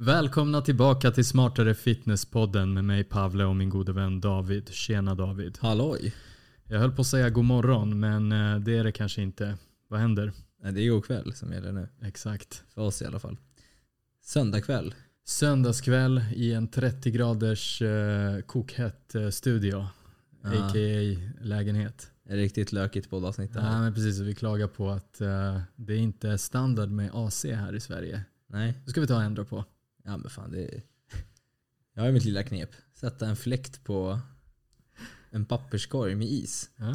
Välkomna tillbaka till Smartare Fitness-podden med mig Pavle och min gode vän David. Tjena David. Halloj. Jag höll på att säga god morgon men eh, det är det kanske inte. Vad händer? Nej, det är god kväll som gäller nu. Exakt. För oss i alla fall. Söndag kväll. Söndagskväll i en 30 graders eh, kokhett eh, studio. Ja. A.k.a. lägenhet. Riktigt lökigt poddavsnitt här. men precis, vi klagar på att eh, det är inte är standard med AC här i Sverige. Nej. Det ska vi ta och ändra på. Ja men fan det är... Jag har mitt lilla knep. Sätta en fläkt på en papperskorg med is. Ja.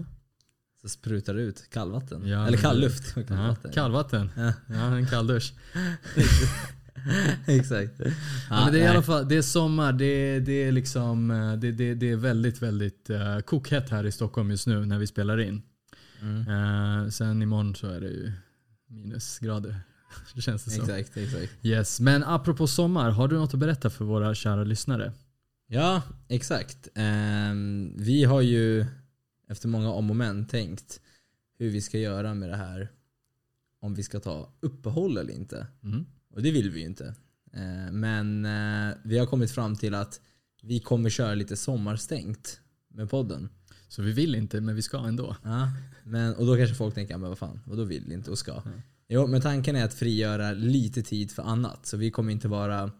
Så sprutar det ut kallvatten. Ja, Eller kallluft. Ja, Kallvatten. kallvatten. Ja. Ja, en kalldusch. Exakt. Ja, men det är i alla fall det är sommar. Det det är, liksom, eh, det, det, det är väldigt, väldigt uh, kokhett här i Stockholm just nu när vi spelar in. Mm. Eh, sen imorgon så är det ju minusgrader. Det känns det som. Exakt, exakt. Yes. Men apropå sommar, har du något att berätta för våra kära lyssnare? Ja, exakt. Ehm, vi har ju efter många om och men tänkt hur vi ska göra med det här. Om vi ska ta uppehåll eller inte. Mm. Och det vill vi ju inte. Eh, Men eh, vi har kommit fram till att vi kommer köra lite sommarstängt med podden. Så vi vill inte, men vi ska ändå. Ja, men, och då kanske folk tänker, men vad fan, vadå vill inte och ska? Jo, men tanken är att frigöra lite tid för annat. Så vi kommer inte vara...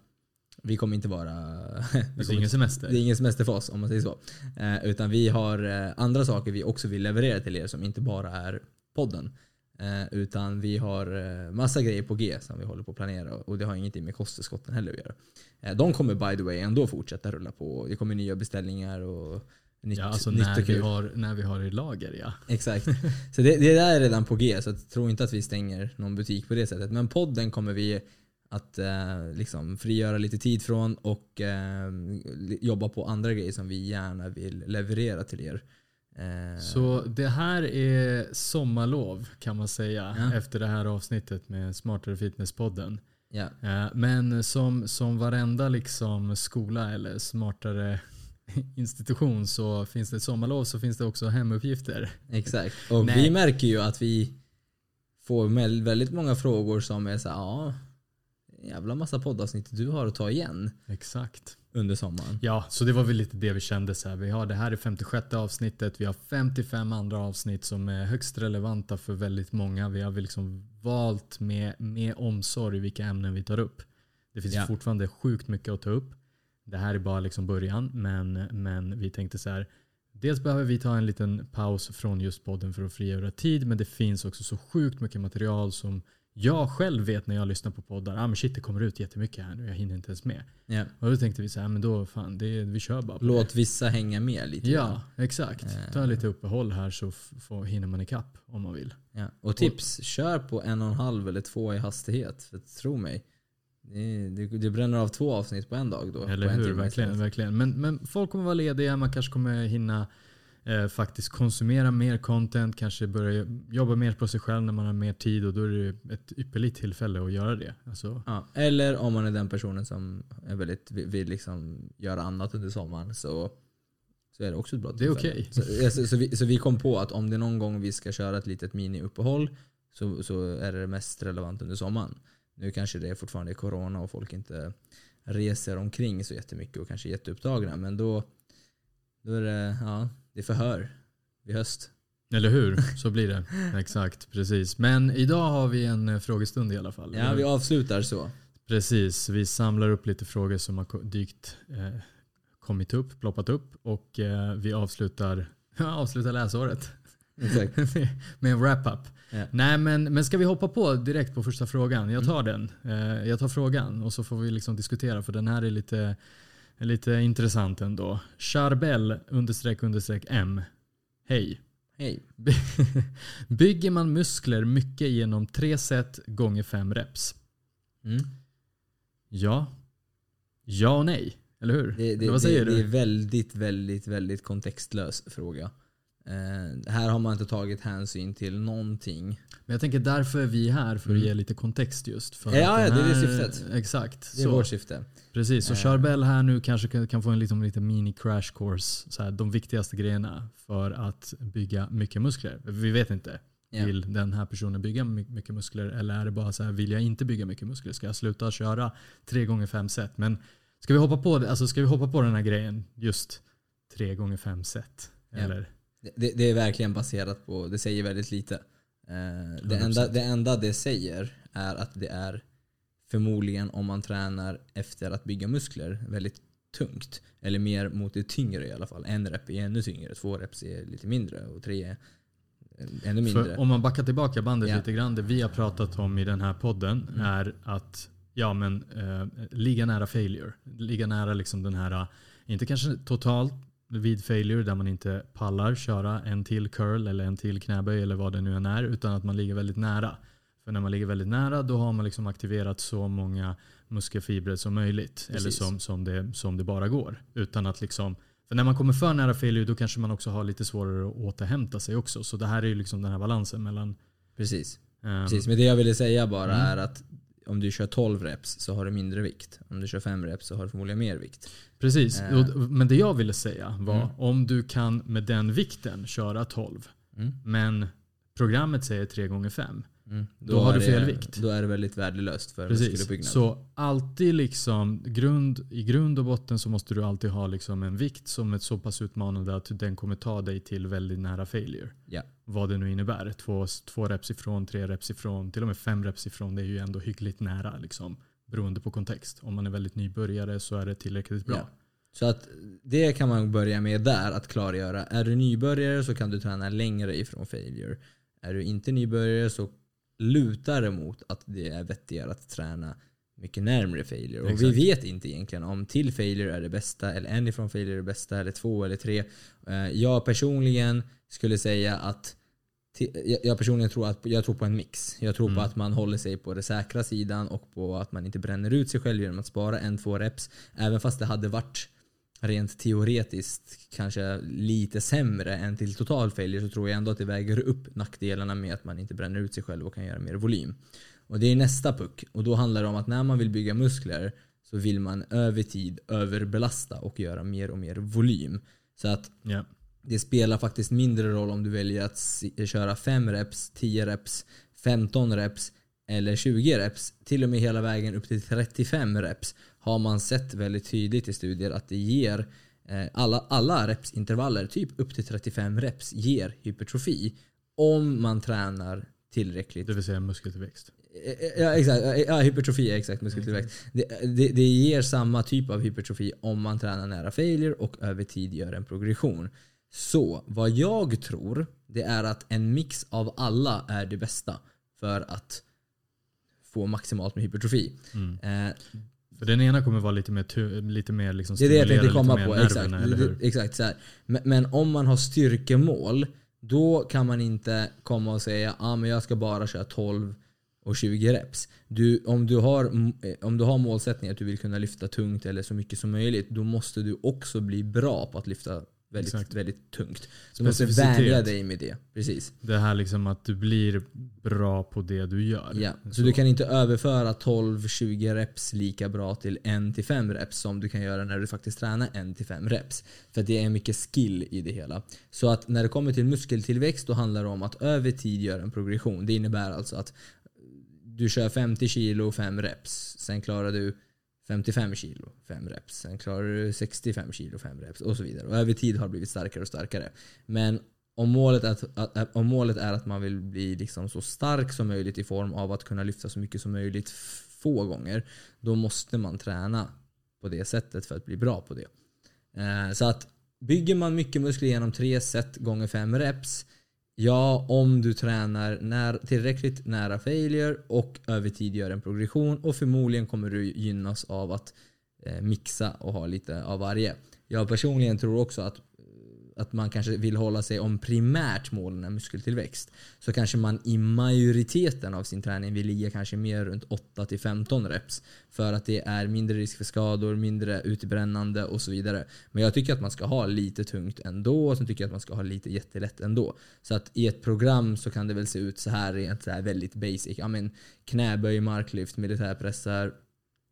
Vi kommer inte vara... Det är ingen semester. det är ingen semester för oss om man säger så. Eh, utan vi har eh, andra saker vi också vill leverera till er som inte bara är podden. Eh, utan vi har eh, massa grejer på G som vi håller på att planera och det har ingenting med kosttillskotten heller att göra. Eh, de kommer by the way ändå fortsätta rulla på. Det kommer nya beställningar och nytt, Ja, alltså nytt när och vi, har, när vi har i lager ja. Exakt. Så det, det där är redan på G, så jag tror inte att vi stänger någon butik på det sättet. Men podden kommer vi att eh, liksom frigöra lite tid från och eh, jobba på andra grejer som vi gärna vill leverera till er. Eh, Så det här är sommarlov kan man säga Ja. efter det här avsnittet med Smartare Fitness-podden. ja, Eh, Men som, som varenda liksom skola eller smartare institution så finns det ett sommarlov så finns det också hemuppgifter. exakt. Och Nej. vi märker ju att vi får väl- väldigt många frågor som är så här, ja, jävla massa poddavsnitt du har att ta igen Exakt. under sommaren. Ja, så det var väl lite det vi kände så här. Vi har det här är 56 avsnittet. Vi har 55 andra avsnitt som är högst relevanta för väldigt många. Vi har väl liksom valt med, med omsorg vilka ämnen vi tar upp. Det finns Ja. fortfarande sjukt mycket att ta upp. Det här är bara liksom början, men, men vi tänkte så här. Dels behöver vi ta en liten paus från just podden för att frigöra tid, men det finns också så sjukt mycket material som jag själv vet när jag lyssnar på poddar. Ah, men shit, det kommer ut jättemycket här nu. Jag hinner inte ens med. Ja. Och då tänkte vi så här, men då fan, det, vi kör bara Låt vissa hänga med lite. det. Ja, exakt. Ta lite uppehåll här så får, hinner man ikapp om man vill. Ja. Och tips, kör på en och en halv eller två i hastighet. För tro mig, det, det, det bränner av två avsnitt på en dag då. Eller hur? Verkligen. istället. verkligen. Men, men folk kommer vara lediga, man kanske kommer hinna eh, faktiskt konsumera mer content, kanske börja jobba mer på sig själv när man har mer tid och då är det ett ypperligt tillfälle att göra det. Alltså, Ja. Eller om man är den personen som är väldigt, vill, liksom göra annat under sommaren så, så är det också ett bra Det är tillfälle. okej. Så, så, så, vi, så vi kom på att om det någon gång vi ska köra ett litet mini-uppehåll så, så är det mest relevant under sommaren. Nu kanske det är fortfarande är corona och folk inte reser omkring så jättemycket och kanske är jätteupptagna. Men då, då är det, ja, det är förhör vid höst. Eller hur? Så blir det. Exakt, precis. Men idag har vi en eh, frågestund i alla fall. Ja, vi avslutar så. Precis, vi samlar upp lite frågor som har dykt, eh, kommit upp, ploppat upp och eh, vi avslutar, avslutar läsåret. med en wrap-up. Ja. Nej men, men ska vi hoppa på direkt på första frågan? Jag tar den. Eh, jag tar frågan och så får vi liksom diskutera för den här är lite, lite intressant ändå. Charbel understreck understreck M. Hej. Hej. Bygger man muskler mycket genom tre set gånger fem reps? Mm. Ja. Ja och nej. Eller hur? Det, det, Eller vad säger det, du? det är väldigt, väldigt, väldigt kontextlös fråga. Eh, här har man inte tagit hänsyn till någonting. Men jag tänker därför är vi här för att Mm. ge lite kontext just. För Ja, ja, det är syftet. Exakt. Det är så. vårt syfte. Precis, så Eh. Charbel här nu kanske kan, kan få en liksom, lite mini crash course. Så här, de viktigaste grejerna för att bygga mycket muskler. Vi vet inte. Ja. Vill den här personen bygga my- mycket muskler eller är det bara så här, vill jag inte bygga mycket muskler? Ska jag sluta köra 3 gånger 5 set? Men ska vi hoppa på? Alltså ska vi hoppa på den här grejen just 3 gånger 5 set? Eller? Det, det är verkligen baserat på, det säger väldigt lite. Eh, det, 100%. enda, det enda det säger är att det är förmodligen om man tränar efter att bygga muskler väldigt tungt. Eller mer mot det tyngre i alla fall. En rep är ännu tyngre, två reps är lite mindre och tre är ännu mindre. För om man backar tillbaka bandet Ja. lite grann. Det vi har pratat om i den här podden Mm. är att ja, men, eh, ligga nära failure. Ligga nära liksom den här, eh, inte kanske totalt vid failure där man inte pallar köra en till curl eller en till knäböj eller vad det nu än är. Utan att man ligger väldigt nära. För när man ligger väldigt nära då har man liksom aktiverat så många muskelfibrer som möjligt. Eller Precis. som, som, det, som det bara går. Utan att liksom för när man kommer för nära failure då kanske man också har lite svårare att återhämta sig också. Så det här är ju liksom den här balansen mellan... Precis. ehm, Precis. Men det jag ville säga bara Mm. är att om du kör 12 reps så har du mindre vikt. Om du kör 5 reps så har du förmodligen mer vikt. Precis. Eh. Men det jag ville säga var Mm. om du kan med den vikten köra 12 Mm. men programmet säger 3 gånger 5 Mm. Då har är du fel det- vikt. Då är det väldigt värdelöst för Precis. muskeluppbyggnad. Så alltid liksom grund, i grund och botten så måste du alltid ha liksom en vikt som är så pass utmanande att den kommer ta dig till väldigt nära failure. Ja. Vad det nu innebär. Två, två reps ifrån, tre reps ifrån, till och med fem reps ifrån. Det är ju ändå hyggligt nära liksom, beroende på kontext. Om man är väldigt nybörjare så är det tillräckligt bra. Ja. Så att det kan man börja med där, att klargöra. Är du nybörjare så kan du träna längre ifrån failure. Är du inte nybörjare så lutar det mot att det är vettigare att träna mycket närmre failure. Och vi vet inte egentligen om till failure är det bästa, eller en ifrån failure är det bästa, eller två eller tre. Eh, Jag personligen skulle säga att jag- personligen tror, att, jag tror på en mix. Jag tror på Mm. att man håller sig på den säkra sidan och på att man inte bränner ut sig själv genom att spara en, två reps. Även fast det hade varit rent teoretiskt kanske lite sämre än till total failure så tror jag ändå att det väger upp nackdelarna med att man inte bränner ut sig själv och kan göra mer volym. Och det är nästa puck. Och då handlar det om att när man vill bygga muskler så vill man över tid överbelasta och göra mer och mer volym. Så att Ja. det spelar faktiskt mindre roll om du väljer att köra 5 reps, 10 reps, 15 reps eller 20 reps. Till och med hela vägen upp till 35 reps har man sett väldigt tydligt i studier att det ger eh, alla, alla repsintervaller, typ upp till 35 reps, ger hypertrofi om man tränar tillräckligt Det vill säga muskeltillväxt. Ja, exakt. Ja, hypertrofi är exakt muskeltillväxt. Det, det, det ger samma typ av hypertrofi om man tränar nära failure och över tid gör en progression. Så vad jag tror, det är att en mix av alla är det bästa för att få maximalt med hypertrofi. Mm. Eh, För den ena kommer vara lite mer, lite mer liksom det är det jag tänkte komma på. Exakt. nerverna, eller hur? Det- exakt så. Men, men om man har styrkemål, då kan man inte komma och säga ah, men jag ska bara köra 12 och 20 reps. Du, om, du har, eh, om du har målsättning att du vill kunna lyfta tungt eller så mycket som möjligt, då måste du också bli bra på att lyfta väldigt, Exakt. väldigt tungt. Du måste vänja dig med det. Precis. Det här liksom att du blir bra på det du gör. Ja. Så, du kan inte överföra 12-20 reps lika bra till 1-5 reps som du kan göra när du faktiskt tränar 1-5 reps. För det är mycket skill i det hela. Så att när det kommer till muskeltillväxt då handlar det om att över tid göra en progression. Det innebär alltså att du kör 50 kilo 5 reps. Sen klarar du 55 kilo 5 reps. Sen klarar du 65 kilo 5 reps och så vidare. Och över tid har det blivit starkare och starkare. Men om målet, är att, att, om målet är att man vill bli liksom så stark som möjligt i form av att kunna lyfta så mycket som möjligt få gånger. Då måste man träna på det sättet för att bli bra på det. Eh, så att bygger man mycket muskler genom tre set gånger fem reps. Ja, om du tränar när, tillräckligt nära failure och över tid gör en progression och förmodligen kommer du gynnas av att eh, mixa och ha lite av varje. Jag personligen tror också att att man kanske vill hålla sig om primärt målen är muskeltillväxt. Så kanske man i majoriteten av sin träning vill ligga kanske mer runt 8-15 reps. För att det är mindre risk för skador, mindre utbrännande och så vidare. Men jag tycker att man ska ha lite tungt ändå och sen tycker jag att man ska ha lite jättelätt ändå. Så att i ett program så kan det väl se ut så här rent så här väldigt basic. Ja, men knäböj, marklyft, militärpressar,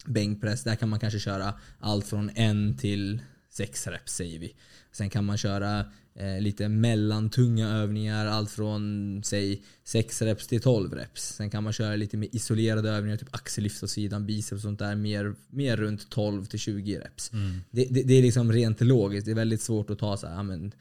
bänkpress. Där kan man kanske köra allt från en till 6 reps säger vi. Sen kan man köra eh, lite mellantunga övningar, allt från säg 6 reps till 12 reps. Sen kan man köra lite mer isolerade övningar, typ axellyft åt sidan, biceps och sånt där, mer, mer runt 12 till 20 reps. Mm. Det, det, det är liksom rent logiskt, det är väldigt svårt att ta så här, men,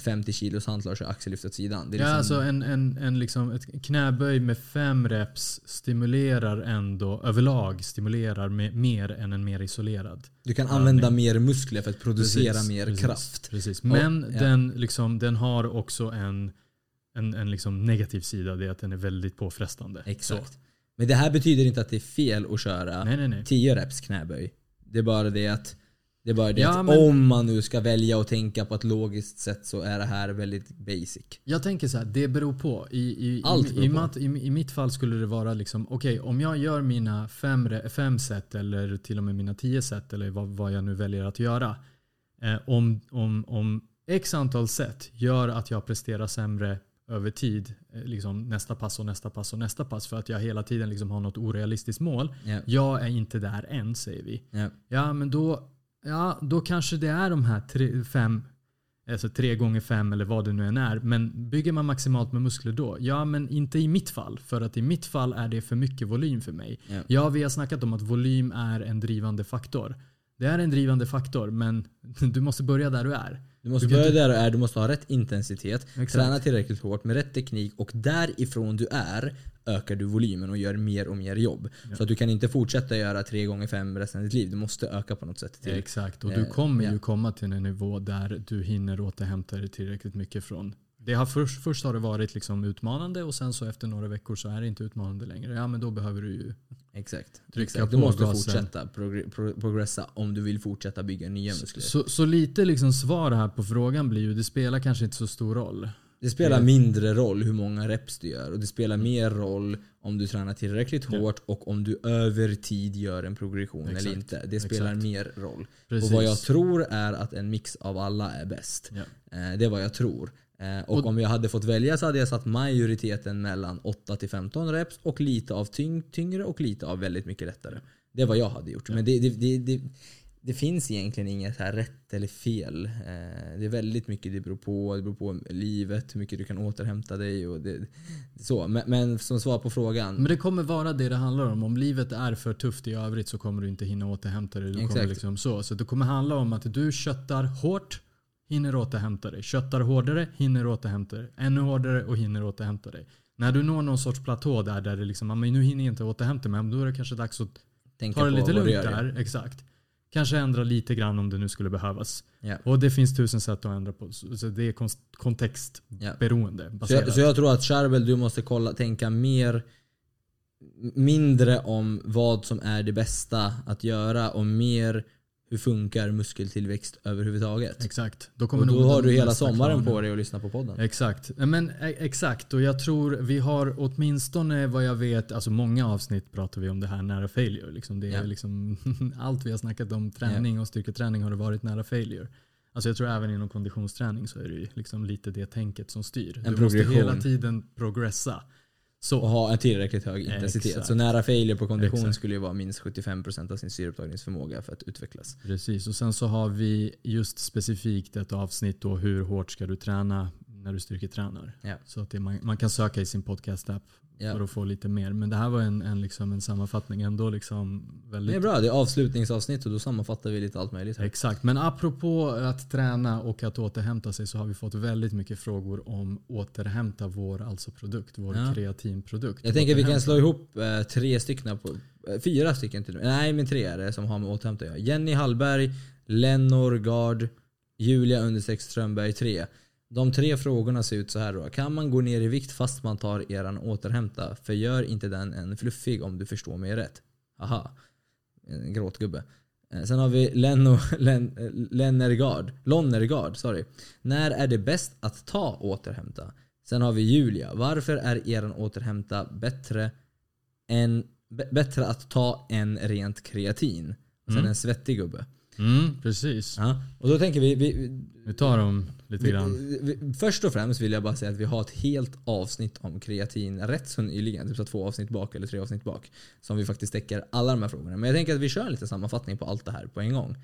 50 kilos hantlar och axellyft åt sidan. Det är Ja, liksom, alltså en, en, en liksom ett knäböj med fem reps stimulerar ändå överlag stimulerar med, mer än en mer isolerad. du kan övning. använda mer muskler för att producera Precis, mer precis, kraft. Precis. Men ja. den, liksom, den har också en, en, en liksom negativ sida. Det är att den är väldigt påfrestande. Exakt. Så. Men det här betyder inte att det är fel att köra Nej, nej, nej. 10 reps knäböj. Det är bara det att, det är bara det Ja, men- om man nu ska välja och tänka på ett logiskt sätt så är det här väldigt basic. Jag tänker så här, det beror på. I, i, Allt beror i, på. i, I mitt fall skulle det vara liksom, okej om jag gör mina fem, fem set eller till och med mina tio set eller vad, vad jag nu väljer att göra. Eh, om, om, om x antal set gör att jag presterar sämre över tid, eh, liksom nästa pass och nästa pass och nästa pass för att jag hela tiden liksom har något orealistiskt mål. Ja. Jag är inte där än säger vi. Ja. Ja, men då, ja, då kanske det är de här tre, fem, alltså tre gånger fem eller vad det nu än är. Men bygger man maximalt med muskler då? Ja, men inte i mitt fall. För att i mitt fall är det för mycket volym för mig. Ja. Ja, vi har snackat om att volym är en drivande faktor. Det är en drivande faktor, men du måste börja där du är. Du måste Du börja inte- där du är, du måste ha rätt intensitet, Exakt. träna tillräckligt hårt med rätt teknik och därifrån du är ökar du volymen och gör mer och mer jobb. Så att du kan inte fortsätta göra 3 gånger 5 resten av ditt liv. Du måste öka på något sätt. Till. Exakt, och Eh, du kommer ja. ju komma till en nivå där du hinner återhämta dig tillräckligt mycket från det har först, först har det varit liksom utmanande och sen så efter några veckor så är det inte utmanande längre. Ja men då behöver du ju Exakt. Trycka Exakt. Du på måste gasen. fortsätta progr- pro- progressa om du vill fortsätta bygga nya muskler. Så, så lite liksom svar här på frågan blir ju, det spelar kanske inte så stor roll. Det spelar Det- mindre roll hur många reps du gör och det spelar mer roll om du tränar tillräckligt Ja. hårt och om du över tid gör en progression Exakt. eller inte. Det spelar Exakt. mer roll. Precis. Och vad jag tror är att en mix av alla är bäst. Ja. Eh, Det är vad jag tror. Eh, Och, Och- om jag hade fått välja så hade jag satt majoriteten mellan 8 till 15 reps och lite av tyng, tyngre och lite av väldigt mycket lättare. Det är vad jag hade gjort. Men det, det, det, det, finns egentligen inget här rätt eller fel. Eh, Det är väldigt mycket det beror på. Det beror på livet, hur mycket du kan återhämta dig och det, så. Men, men som svar på frågan. Men det kommer vara det det handlar om. Om livet är för tufft i övrigt så kommer du inte hinna återhämta dig. Du kommer liksom så. så det kommer handla om att du köttar hårt, hinner återhämta dig. Köttar hårdare, hinner återhämta dig. Ännu hårdare och hinner återhämta dig. När du når någon sorts platå där, där det liksom, "Ja, men nu hinner jag inte återhämta mig. Då är det kanske dags att Tänka ta det lite lugnt där. Exakt. Kanske ändra lite grann om det nu skulle behövas. Ja. Och det finns tusen sätt att ändra på. Så så det är kontextberoende. Så Baserat. jag, så jag tror att Charbel, du måste kolla, tänka mer mindre om vad som är det bästa att göra och mer hur funkar muskeltillväxt överhuvudtaget. Exakt. Då, Och kommer då nog har du hela sommaren på dig att lyssna på podden. Exakt. Men, e- exakt. Och jag tror vi har åtminstone vad jag vet, alltså många avsnitt pratar vi om det här nära failure. Liksom det är Ja. liksom, allt vi har snackat om träning och styrketräning har det varit nära failure. Alltså jag tror även inom konditionsträning så är det liksom lite det tänket som styr. En du måste progression. hela tiden progressa. Så, Och ha en tillräckligt hög intensitet. Exakt. Så nära failure på kondition Exakt. skulle ju vara minst 75% av sin syreupptagningsförmåga för att utvecklas. Precis, och sen så har vi just specifikt ett avsnitt då hur hårt ska du träna när du styrketränar. Ja. Så att det, man, man kan söka i sin podcast-app för Ja. att få lite mer. Men det här var en, en, liksom en sammanfattning ändå liksom väldigt Det är bra, det är avslutningsavsnitt och då sammanfattar vi lite allt möjligt. Här. Exakt, men apropå att träna och att återhämta sig så har vi fått väldigt mycket frågor om återhämta vår alltså produkt, vår Ja. kreatinprodukt. Jag tänker vi kan slå ihop eh, tre stycken, på, eh, fyra stycken till. Nej men tre är det som har med återhämta att göra. Jenny Hallberg, Lennor Gard, Julia understreck Strömberg 3. De tre frågorna ser ut så här då. Kan man gå ner i vikt fast man tar eran återhämta? För gör inte den en fluffig om du förstår mig rätt. Aha. En gråtgubbe. Eh, Sen har vi Lenno, Len, eh, Lennergard, Lonnergard. Sorry. När är det bäst att ta återhämta? Sen har vi Julia. Varför är eran återhämta bättre, än, bättre att ta än rent kreatin? Sen Mm. en svettig gubbe. Mm, precis. Ja. Och då tänker vi, vi, Vi tar dem lite vi, grann. vi, Först och främst vill jag bara säga att vi har ett helt avsnitt om kreatin rätt så nyligen. Typ så två avsnitt bak eller tre avsnitt bak. Som vi faktiskt täcker alla de här frågorna. Men jag tänker att vi kör en liten sammanfattning på allt det här på en gång.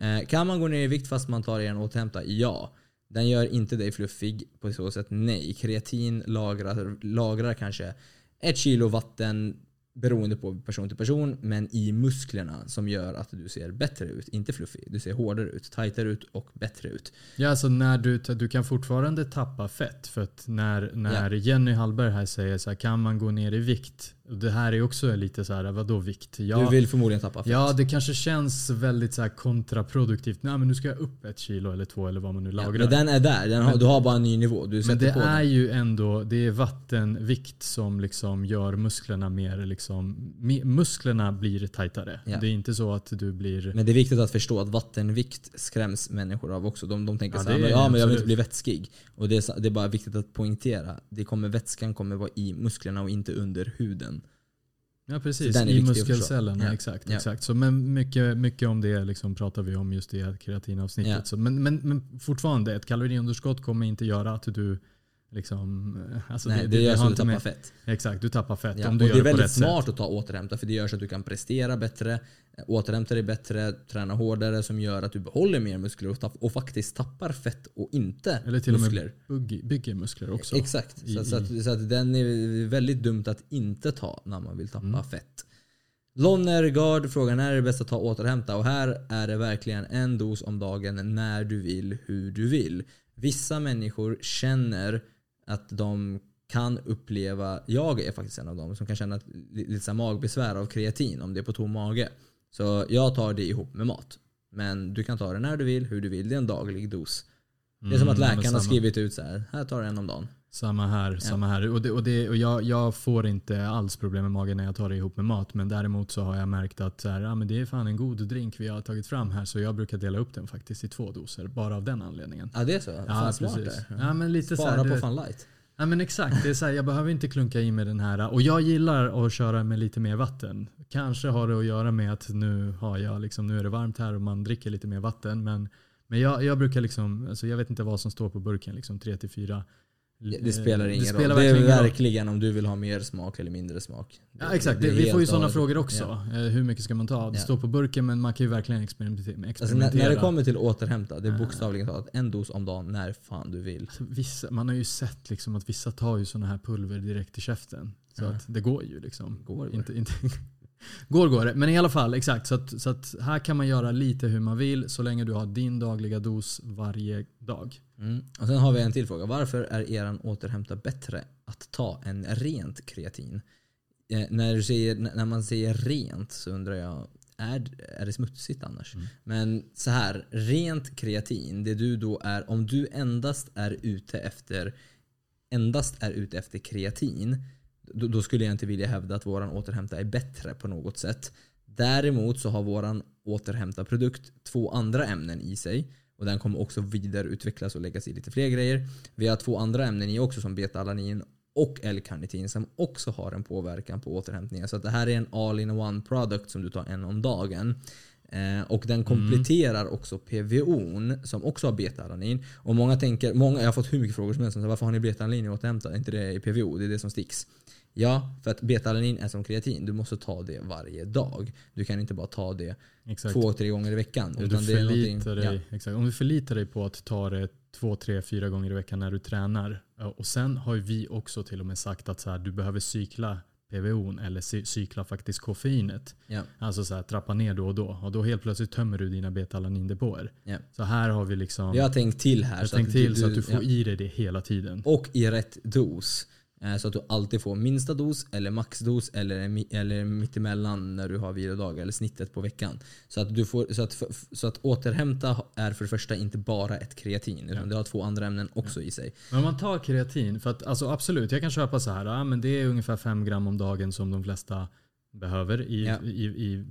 Eh, kan man gå ner i vikt fast man tar en återhämta? Ja. Den gör inte dig fluffig på så sätt, nej. Kreatin lagrar, lagrar kanske ett kilo vatten beroende på person till person, men i musklerna som gör att du ser bättre ut. Inte fluffig. Du ser hårdare ut, tajtare ut och bättre ut. Ja, alltså när du, du kan fortfarande tappa fett. För att när, när Jenny Hallberg här säger så här, kan man gå ner i vikt? Det här är också lite så här, vadå vikt? Ja, du vill förmodligen tappa fett. Ja, det kanske känns väldigt så kontraproduktivt. Nej, men nu ska jag upp ett kilo eller två eller vad man nu lagrar. men den är där. Den har, du har bara en ny nivå. Du men det är den. ju ändå det är vattenvikt som liksom gör musklerna mer liksom, musklerna blir tajtare. Ja. Det är inte så att du blir... Men det är viktigt att förstå att vattenvikt skräms människor av också. De, de tänker ja, så här, ja men jag vill inte bli vätskig. Och det är, det är bara viktigt att poängtera. Det kommer, vätskan kommer vara i musklerna och inte under huden. Ja precis, i muskelcellerna. Ja. Exakt, ja. exakt. Så men mycket, mycket om det liksom pratar vi om just i kreatinavsnittet. Ja. Så, men, men, men fortfarande, ett kaloriunderskott kommer inte göra att du Liksom, alltså Nej, det, det, det gör så att du tappar med, fett. Exakt, du tappar fett. Ja, om du och gör det är väldigt smart sätt. att ta återhämta för det gör så att du kan prestera bättre, återhämta dig bättre, träna hårdare som gör att du behåller mer muskler och, tapp, och faktiskt tappar fett och inte Eller till muskler. och med bygger muskler också. Exakt, i, så, så, att, så, att, den är väldigt dumt att inte ta när man vill tappa mm. fett. Lonnergard frågar när är det bäst att ta återhämta? Och här är det verkligen en dos om dagen när du vill, hur du vill. Vissa människor känner att de kan uppleva, jag är faktiskt en av dem som kan känna lite magbesvär av kreatin om det är på tom mage. Så jag tar det ihop med mat. Men du kan ta det när du vill, hur du vill. Det är en daglig dos. Det är som att mm, läkaren har skrivit ut så här, här tar du en om dagen. Samma här. Ja. Samma här. Och, det, och, det, och jag, jag, får inte alls problem med magen när jag tar det ihop med mat. Men däremot så har jag märkt att så här, ja, men det är fan en god drink vi har tagit fram här. Så jag brukar dela upp den faktiskt i två doser. Bara av den anledningen. Ja det är så? Ja, fan smart precis. Ja, men lite Spara så här, på fan light. Ja men exakt. Det är så här, jag behöver inte klunka i med den här. Och jag gillar att köra med lite mer vatten. Kanske har det att göra med att nu, har jag liksom, nu är det varmt här och man dricker lite mer vatten. Men, men jag, jag brukar liksom, alltså jag vet inte vad som står på burken. Liksom 3-4 det spelar ingen det spelar roll. Det är verkligen om du vill ha mer smak eller mindre smak. Ja, exakt, det, vi får ju sådana frågor också. Ja. Eh, hur mycket ska man ta? Det ja. står på burken men man kan ju verkligen experimentera. Alltså, när, när, det kommer till återhämta, det är bokstavligen talat en dos om dagen när fan du vill. Alltså, vissa, man har ju sett liksom att vissa tar ju sådana här pulver direkt i käften. Så att det går ju liksom. Går, går. Inte, inte går går det. Men i alla fall, exakt. Så, att, så att här kan man göra lite hur man vill så länge du har din dagliga dos varje dag. Mm. Och sen har vi en till fråga. Varför är eran återhämta bättre att ta än rent kreatin? Eh, när, du säger, när man säger rent så undrar jag, är, är det smutsigt annars? Mm. Men så här, rent kreatin, det du då är, om du endast är ute efter endast är ute efter kreatin, då, då skulle jag inte vilja hävda att våran återhämta är bättre på något sätt. Däremot så har våran återhämta produkt två andra ämnen i sig och den kommer också vidareutvecklas och läggas i lite fler grejer. Vi har två andra ämnen i också som beta-alanin och L-karnitin som också har en påverkan på återhämtningen. Så det här är en all-in-one product som du tar en om dagen. Eh, och den kompletterar mm. också PVOn som också har beta-alanin. Och många tänker, många, jag har fått hur mycket frågor som helst. Varför har ni beta-alanin i återhämta? Är inte det i PVO? Det är det som sticks. Ja, för att beta-alanin är som kreatin. Du måste ta det varje dag. Du kan inte bara ta det exakt. två, tre gånger i veckan. Om, du förlitar dig, ja. exakt. Om du förlitar dig på att ta det två, tre, fyra gånger i veckan när du tränar. Och sen har vi också till och med sagt att så här, du behöver cykla PVO eller cykla faktiskt koffeinet. Ja. Alltså så här, trappa ner då och då. Och då helt plötsligt tömmer du dina beta-alanindepåer. Ja. Så här har vi liksom... Jag har tänkt till här. Jag så tänkt till du, så att du får ja. i dig det hela tiden. Och i rätt dos. Eh, så att du alltid får minsta dos eller maxdos eller, eller mittemellan när du har vilodag eller snittet på veckan. Så att, du får, så, att, så att återhämta är för det första inte bara ett kreatin utan ja. det har två andra ämnen också ja. i sig. Men om man tar kreatin, för att alltså absolut jag kan köpa så här, ja, men det är ungefär 5 gram om dagen som de flesta behöver i, ja. i, i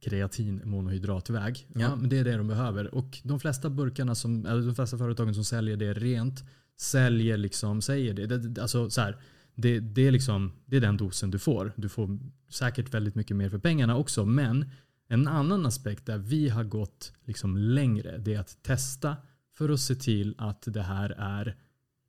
kreatinmonohydratväg. Ja. men det är det de behöver. Och de flesta burkarna som, eller de flesta företagen som säljer det rent säljer liksom, säger det. det alltså så här, det, det, är liksom, det är den dosen du får. Du får säkert väldigt mycket mer för pengarna också. Men en annan aspekt där vi har gått liksom längre det är att testa för att se till att det här är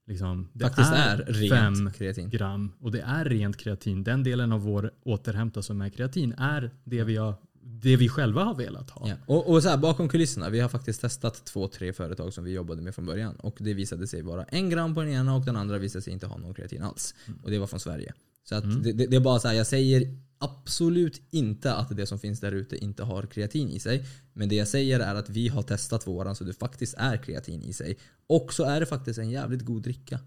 liksom, det Faktiskt är, är rent kreatin. gram och det är rent kreatin. Den delen av vår återhämta som är kreatin är det vi har det vi själva har velat ha. Ja. Och, och så här, bakom kulisserna, vi har faktiskt testat två, tre företag som vi jobbade med från början. Och det visade sig vara en gram på den ena och den andra visade sig inte ha någon kreatin alls. Och det var från Sverige. Så att Mm. det, det, det är bara så här, jag säger absolut inte att det som finns där ute inte har kreatin i sig. Men det jag säger är att vi har testat våran så det faktiskt är kreatin i sig. Och så är det faktiskt en jävligt god dricka.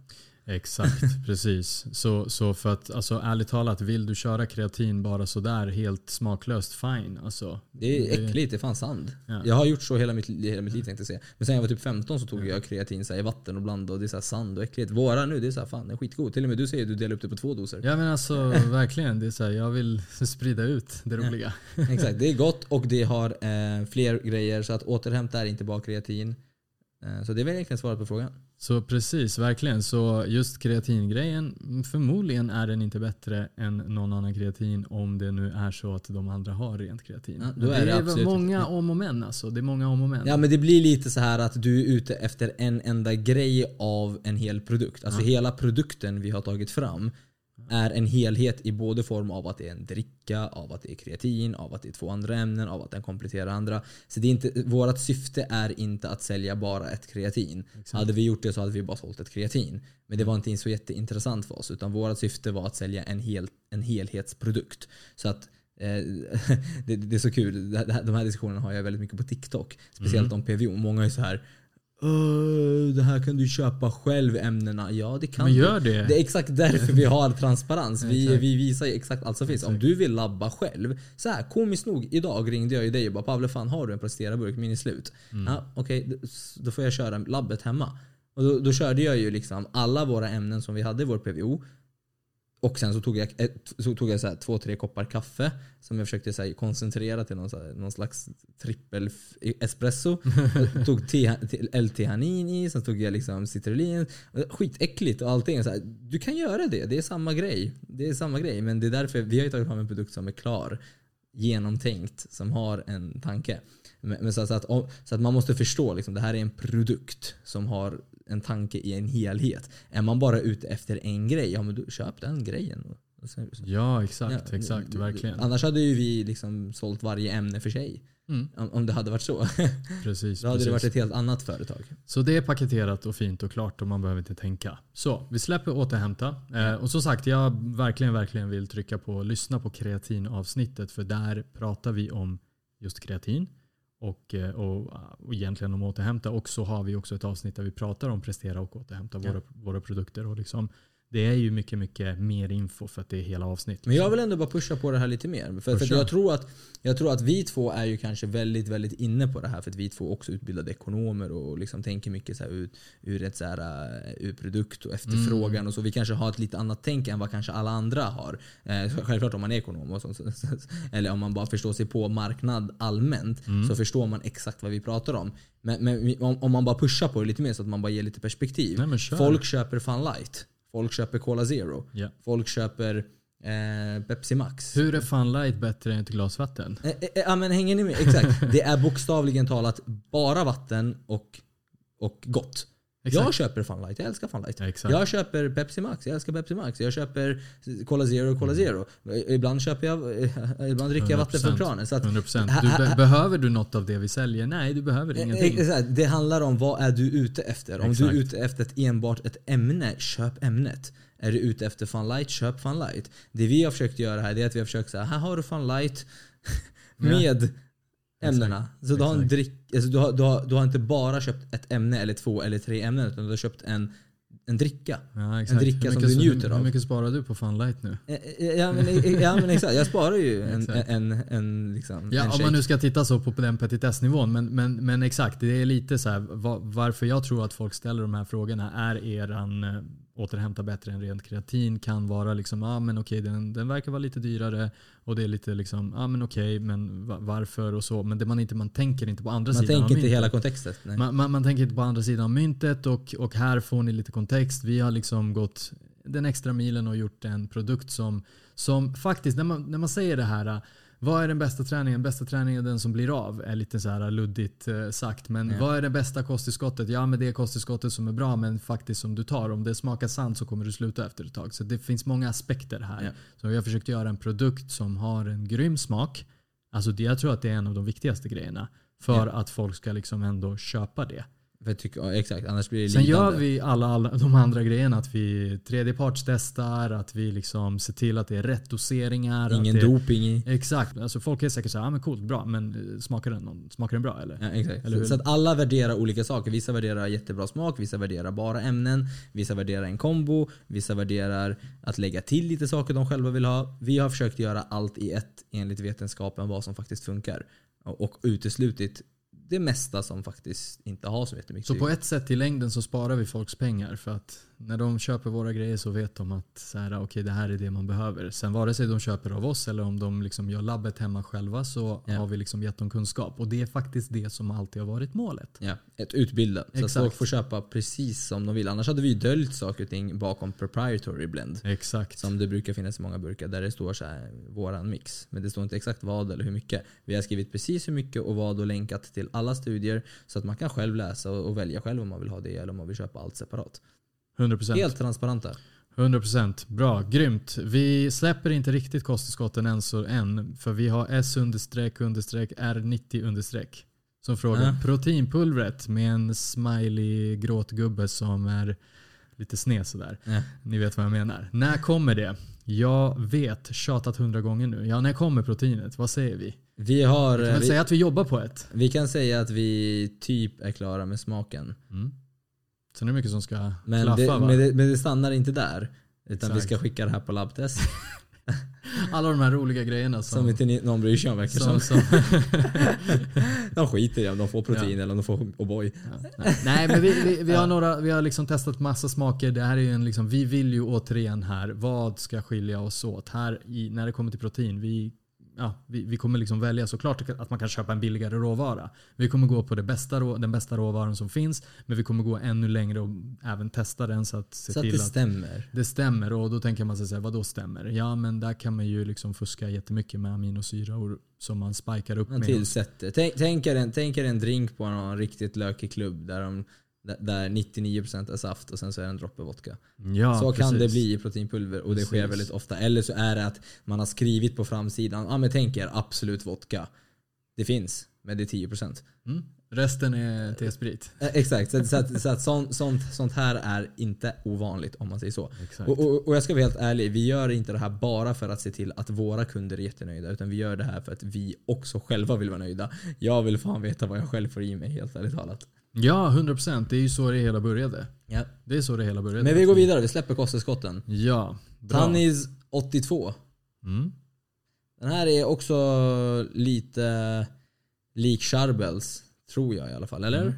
Exakt, precis. Så, så för att alltså, ärligt talat, vill du köra kreatin bara sådär helt smaklöst, fine. Alltså, Det är äckligt, det är fan sand. Ja. Jag har gjort så hela mitt, hela mitt liv tänkte jag säga. Men sen jag var typ 15 så tog jag kreatin så här, i vatten och blandade och det är så sand och äckligt. Våra nu, det är så här, fan det är skitgod. Till och med du säger att du delar upp det på två doser. Ja men alltså verkligen, det är så här, jag vill sprida ut det roliga. Exakt, det är gott och det har eh, fler grejer så att återhämta är inte bara kreatin. Eh, så det är väl egentligen svaret på frågan. Så precis, verkligen. Så just kreatingrejen, förmodligen är den inte bättre än någon annan kreatin om det nu är så att de andra har rent kreatin. Ja, Men är det det är absolut många om och men alltså. Det är många om och men. Ja men det blir lite så här att du är ute efter en enda grej av en hel produkt. Alltså hela produkten vi har tagit fram är en helhet i både form av att det är en dricka, av att det är kreatin, av att det är två andra ämnen, av att den kompletterar andra. Så det är inte, vårt syfte är inte att sälja bara ett kreatin. Hade vi gjort det så hade vi bara sålt ett kreatin. Men det var inte så jätteintressant för oss. Utan vårt syfte var att sälja en, hel, en helhetsprodukt. Så att eh, det, det är så kul. De här diskussionerna har jag väldigt mycket på TikTok. Speciellt om PVO. Många är så här "Åh, det här kan du köpa själv ämnena. Ja det kan Men du. gör det. Det är exakt därför vi har transparens. Vi, vi visar ju exakt allt som finns. Om du vill labba själv. Så här, komiskt nog, idag ringde jag ju dig och bara Pavle fan har du en presteraburk? Min är slut. Mm. Ja, Okej, d- då får jag köra labbet hemma. Och då, då körde jag ju liksom alla våra ämnen som vi hade i vår PVO. Och sen så tog jag, ett, så tog jag så här, två, tre koppar kaffe som jag försökte så här, koncentrera till någon, så här, någon slags trippel espresso. Tog L-teanin i, sen tog jag liksom citrullin. Skitäckligt och allting. Så du kan göra det, det är samma grej. Det är samma grej, men det är därför vi har ju tagit fram en produkt som är klar. Genomtänkt, som har en tanke. Men, men så, så, att, så att man måste förstå, liksom, det här är en produkt som har en tanke i en helhet. Är man bara ute efter en grej, ja men då, köp den grejen. Ja exakt, Ja, exakt, verkligen. Annars hade ju vi liksom sålt varje ämne för sig. Mm, Om, det hade varit så. precis, Då hade det precis. varit ett helt annat företag. Så det är paketerat och fint och klart och man behöver inte tänka. Så, vi släpper återhämta. Eh, och som sagt, jag verkligen, verkligen vill trycka på lyssna på kreatinavsnittet för där pratar vi om just kreatin och, eh, och, och egentligen om återhämta. Och så har vi också ett avsnitt där vi pratar om prestera och återhämta Ja. våra, våra produkter. Och liksom, det är ju mycket, mycket mer info för att det är hela avsnitt. Men jag liksom. vill ändå bara pusha på det här lite mer. För, för jag, tror att, jag tror att vi två är ju kanske väldigt, väldigt inne på det här. För att vi två också är utbildade ekonomer och liksom tänker mycket så här ur, ur, ett så här, eh, ur produkt och efterfrågan. Mm. Och så. Vi kanske har ett lite annat tänk än vad kanske alla andra har. Eh, självklart om man är ekonom. Och så, så, så, eller om man bara förstår sig på marknad allmänt. Mm. Så förstår man exakt vad vi pratar om. Men, men om, om man bara pushar på det lite mer så att man bara ger lite perspektiv. Nej. Folk köper Fun Light. Folk köper Cola Zero. Ja. Folk köper eh, Pepsi Max. Hur är Fun Light bättre än ett glas vatten? Eh, eh, Ja men hänger ni med? Exakt. Det är bokstavligen talat bara vatten och, och gott. Exakt. Jag köper Fun Light, jag älskar Fun Light. Ja, exakt. Jag köper Pepsi Max, jag älskar Pepsi Max. Jag köper Cola Zero, Cola Zero. Ibland köper jag, eh, ibland dricker jag vatten från 100%. kranen. Så att, 100%. Ha- Du be- behöver du något av det vi säljer? Nej, du behöver Eh, ingenting. eh, här, Det handlar om vad är du ute efter. Om Exakt. du är ute efter ett, enbart ett ämne, köp ämnet. Är du ute efter Fun Light, köp Fun Light. Det vi har försökt göra här är att vi har försökt säga här har du Fun Light med ämnena. Så du har, en drick, alltså du, har, du, har, du har inte bara köpt ett ämne eller två eller tre ämnen utan du har köpt en, en dricka. Ja, exakt. dricka som du njuter hur, av. Hur mycket sparar du på Fun Light nu? Eh, eh, Ja men, ja, men exakt, jag sparar ju en, en, en, en, liksom, Ja, en om shake. man nu ska titta så på den petitessnivån. Men, men, men exakt, det är lite så här, va- varför jag tror att folk ställer de här frågorna. Är eran eh, återhämta bättre än rent kreatin? Kan vara liksom, ah, men okej den, den verkar vara lite dyrare och det är lite liksom, ah, men okej men va- varför och så. Men det man inte, man tänker inte på andra Man sidan av tänker inte myntet. hela kontextet. Nej. Man, man, man tänker inte på andra sidan av myntet och, och här får ni lite kontext. Vi har liksom gått den extra milen och gjort en produkt som, som faktiskt, när man, när man säger det här, vad är den bästa träningen? Bästa träningen är den som blir av, är lite så här luddigt eh, sagt. Men Ja. vad är det bästa kosttillskottet? Ja, men det är kosttillskottet som är bra, men faktiskt som du tar. Om det smakar sand så kommer du sluta efter ett tag. Så det finns många aspekter här. Ja. Så vi har försökt göra en produkt som har en grym smak, Alltså det, jag tror att det är en av de viktigaste grejerna. För att folk ska liksom ändå köpa det. Tycker, ja, exakt, annars blir det Sen lidande. gör vi alla, alla de andra grejerna. Att vi tredjepartstestar, att vi liksom ser till att det är rätt doseringar. Ingen det, doping i. Exakt. Alltså folk är säkert såhär, ah, men coolt, bra. Men eh, smakar den, smakar den bra eller? Ja, exakt. Eller? Så, så att alla värderar olika saker. Vissa värderar jättebra smak, vissa värderar bara ämnen, vissa värderar en kombo, vissa värderar att lägga till lite saker de själva vill ha. Vi har försökt göra allt i ett enligt vetenskapen vad som faktiskt funkar. Och, och uteslutit det mesta som faktiskt inte har så jättemycket Så på ett sätt i längden så sparar vi folks pengar. För att när de köper våra grejer så vet de att så här, okay, det här är det man behöver. Sen vare sig de köper av oss eller om de liksom gör labbet hemma själva så Ja. har vi liksom gett dem kunskap. Och det är faktiskt det som alltid har varit målet. Ja, ett utbilda. Så att folk får köpa precis som de vill. Annars hade vi döljt saker och ting bakom proprietary blend. Exakt. Som det brukar finnas i många burkar där det står så här, våran mix. Men det står inte exakt vad eller hur mycket. Vi har skrivit precis hur mycket och vad och länkat till alla studier. Så att man kan själv läsa och, och välja själv om man vill ha det eller om man vill köpa allt separat. 100%. Helt transparenta. 100% bra, grymt. Vi släpper inte riktigt kosttillskotten än så än. För vi har S understreck understreck R90 understreck. Som frågar Ja. proteinpulvret med en smiley gråtgubbe som är lite sned sådär. Ja. Ni vet vad jag menar. När kommer det? Jag vet, tjatat hundra gånger nu. Ja, när kommer proteinet? Vad säger vi? Vi, har, Vi kan eh, väl vi, säga att vi jobbar på ett. vi kan säga att vi typ är klara med smaken. Mm. Sen är det mycket som ska Men klaffa det, men, det, men det stannar inte där. Utan vi Exakt. ska skicka det här på labbtest. Alla de här roliga grejerna som... Som inte ni- någon bryr sig om verkar som, som. De skiter i om de får protein eller om de får O'boy. Ja, nej. nej men vi, vi, vi har, några, vi har liksom testat massa smaker. Det här är ju en liksom, vi vill ju återigen här, vad ska skilja oss åt? Här i, när det kommer till protein, vi, ja, vi, vi kommer liksom välja såklart att man kan köpa en billigare råvara. Vi kommer gå på det bästa, den bästa råvaran som finns. Men vi kommer gå ännu längre och även testa den så att se Så att till det att stämmer. det stämmer. Och då tänker man sig säga, vad då stämmer? Ja men där kan man ju liksom fuska jättemycket med aminosyror som man spikar upp Man med. tillsätter. Tänk, tänk, er en, tänk er en drink på någon riktigt lökig klubb där, de, där 99% är saft och sen så är det en droppe vodka. Ja, så kan det precis. bli i proteinpulver och det sker Precis. väldigt ofta. Eller så är det att man har skrivit på framsidan, ja ah, men tänk er absolut vodka. Det finns, men det är 10%. Mm. Resten är T-sprit. Eh, Exakt, så, att- så att, så att sånt, sånt, sånt här är inte ovanligt om man säger så. Och, och, och jag ska vara helt ärlig, vi gör inte det här bara för att se till att våra kunder är jättenöjda. Utan vi gör det här för att vi också själva vill vara nöjda. Jag vill fan veta vad jag själv får i mig helt ärligt talat. Ja, 100%. Det är ju så det hela började. Ja. Det är så det hela började. Men vi går vidare, vi släpper kosttillskotten. Ja, bra. Tannis 82. Mm. Den här är också lite lik Charbels. Tror jag i alla fall, eller?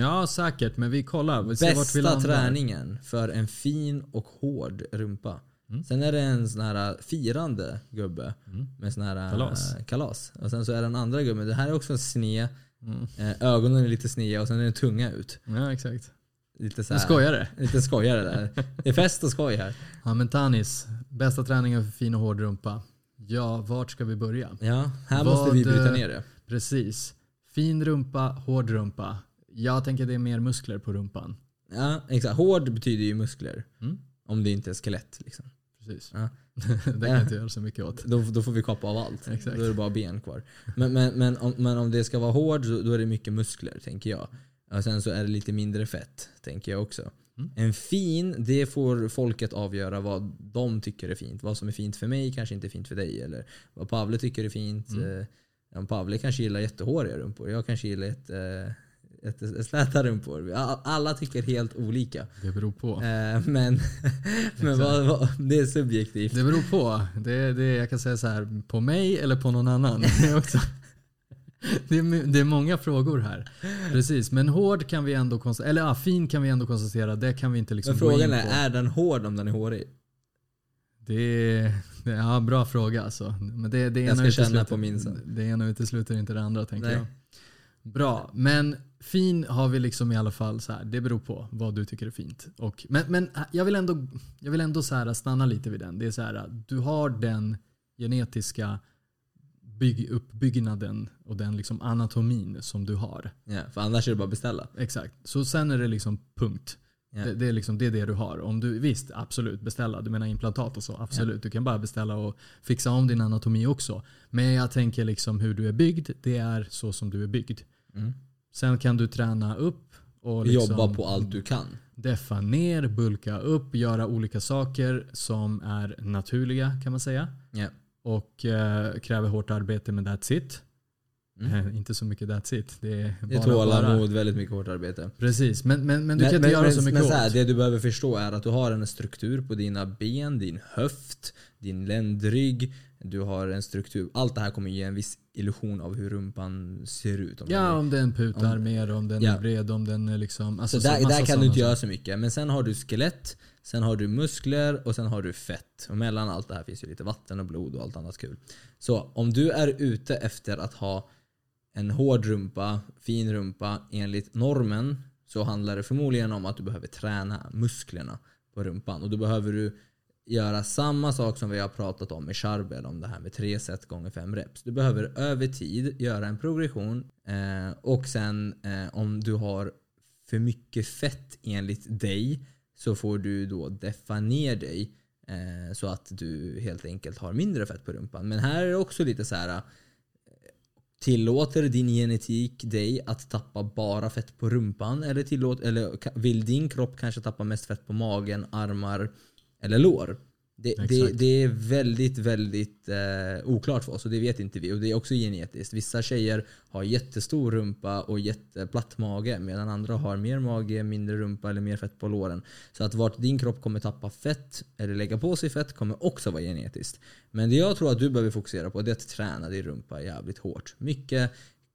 Ja, säkert. Men vi kollar. Vi Bästa träningen för en fin och hård rumpa. Mm. Sen är det en sån här firande gubbe Mm. med sån här Kalas. eh, kalas. Och sen så är det en andra gubbe. Det här är också en sned. Mm. Eh, ögonen är lite sneda och sen är den tunga ut. Ja, exakt. Lite så Nu här, skojar det. Lite skojare där. Det är fest och skoj här. Ja, men Tanis. Bästa träningen för fin och hård rumpa. Ja, vart ska vi börja? Ja, här Vad, måste vi bryta eh, ner det. Precis. Fin rumpa, hård rumpa. Jag tänker det är mer muskler på rumpan. Ja, exakt. Hård betyder ju muskler. Mm. Om det inte är skelett. Liksom. Precis. Ja. det kan jag inte göra så mycket åt. Då, då får vi kapa av allt. Exakt. Då är det bara ben kvar. Men, men, men, om, men om det ska vara hård så då är det mycket muskler, tänker jag. Och sen så är det lite mindre fett, tänker jag också. Mm. En fin, det får folket avgöra vad de tycker är fint. Vad som är fint för mig kanske inte är fint för dig. Eller vad Pavle tycker är fint. Mm. Eh, Pavle kanske gillar jättehåriga rumpor. Jag kanske gillar ett, eh, ett, släta rumpor. Alla tycker helt olika. Det beror på. Eh, Men, men vad, vad, det är subjektivt. Det beror på. Det, det, jag kan säga så här, på mig eller på någon annan. Också. Det är, det är många frågor här. Precis, men hård kan vi ändå konstatera, eller ja, fin kan vi ändå konstatera, det kan vi inte liksom Men frågan är, är den hård om den är hårig? Det är, ja, bra fråga alltså. Men det, det Jag ska känna på min sen. Det ena utesluter inte det andra tänker Nej. jag. Bra, men fin har vi liksom i alla fall så här. Det beror på vad du tycker är fint. Och, men men jag vill ändå, jag vill ändå så här stanna lite vid den. Det är så här, du har den genetiska bygg, uppbyggnaden och den liksom anatomin som du har. Ja, för annars är det bara att beställa. Exakt. Så sen är det liksom punkt. Ja. Det, det, är liksom, det är det du har. Om du, visst, absolut beställa. Du menar implantat och så. Absolut. Du kan bara beställa och fixa om din anatomi också. Men jag tänker liksom hur du är byggd. Det är så som du är byggd. Mm. Sen kan du träna upp och liksom Jobba på allt du kan. deffa ner, bulka upp, göra olika saker som är naturliga kan man säga. Ja. Och eh, kräver hårt arbete men that's it. Mm. Inte så mycket that's it. Det är, Det är bara, bara. tålamod, väldigt mycket hårt arbete. Precis, men, men, men du kan men, inte men, göra men, så mycket men så här. Det du behöver förstå är att du har en struktur på dina ben, din höft, din ländrygg. Du har en struktur. Allt det här kommer ge en viss illusion av hur rumpan ser ut. Om Ja, är- om den putar mer, om den Ja. är bred, om den är liksom... Alltså, Så där, massa där kan sådana du inte göra så mycket. Men sen har du skelett, sen har du muskler och sen har du fett. Och mellan allt det här finns ju lite vatten och blod och allt annat kul. Så om du är ute efter att ha en hård rumpa, fin rumpa enligt normen så handlar det förmodligen om att du behöver träna musklerna på rumpan. Och då behöver du göra samma sak som vi har pratat om i Charbel, om det här med tre set gånger fem reps. Du behöver över tid göra en progression eh, och sen eh, om du har för mycket fett enligt dig så får du då deffa ner dig eh, så att du helt enkelt har mindre fett på rumpan. Men här är det också lite så här eh, Tillåter din genetik dig att tappa bara fett på rumpan? Eller, tillåt, eller vill din kropp kanske tappa mest fett på magen, armar eller lår? Det, det, det är väldigt, väldigt eh, oklart för oss och det vet inte vi. Och det är också genetiskt. Vissa tjejer har jättestor rumpa och jätteplatt mage medan andra har mer mage, mindre rumpa eller mer fett på låren. Så att vart din kropp kommer tappa fett eller lägga på sig fett kommer också vara genetiskt. Men det jag tror att du behöver fokusera på det är att träna din rumpa jävligt hårt. Mycket,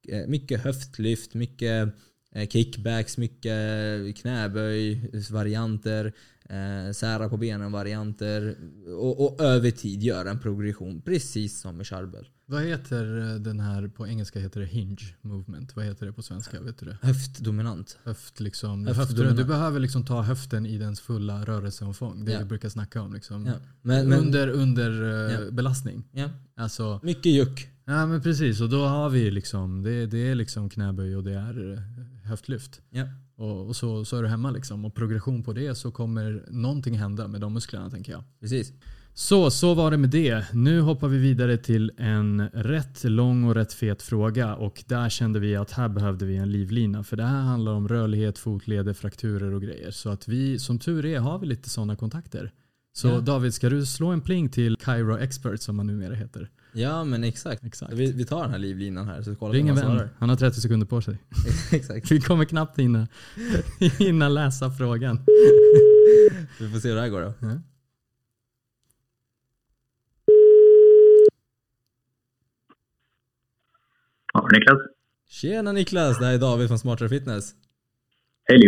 eh, mycket höftlyft, mycket eh, kickbacks, mycket knäböj, varianter, eh, sära på benen varianter och, och över tid göra en progression precis som med Charbel. Vad heter eh, den här, på engelska heter det hinge movement. Vad heter det på svenska? Vet du det? Höftdominant. Höft liksom. Höft- höft, du behöver liksom ta höften i dens fulla rörelseomfång. Det Ja. vi brukar snacka om. Liksom. Ja. Men, men, under under eh, Ja. belastning. ja. Alltså, Mycket juck. ja men precis. Och då har vi liksom, det, det är liksom knäböj och det är eh, höftlyft. Ja. Och, och så, så är du hemma liksom. Och progression på det så kommer någonting hända med de musklerna tänker jag. Precis. Så, så var det med det. Nu hoppar vi vidare till en rätt lång och rätt fet fråga och där kände vi att här behövde vi en livlina för det här handlar om rörlighet, fotleder, frakturer och grejer. Så att vi, som tur är, har vi lite sådana kontakter. Så Ja. David, ska du slå en pling till Cairo Expert som han numera heter? Ja men exakt. Exakt. Vi, vi tar den här livlinan här så kollar vi Ring en vän. Han har 30 sekunder på sig. exakt. Vi kommer knappt hinna, hinna läsa frågan. Vi får se hur det här går då. Ja. Ja, Niklas. Tjena Niklas, det här är David från Smartare Fitness. Hej.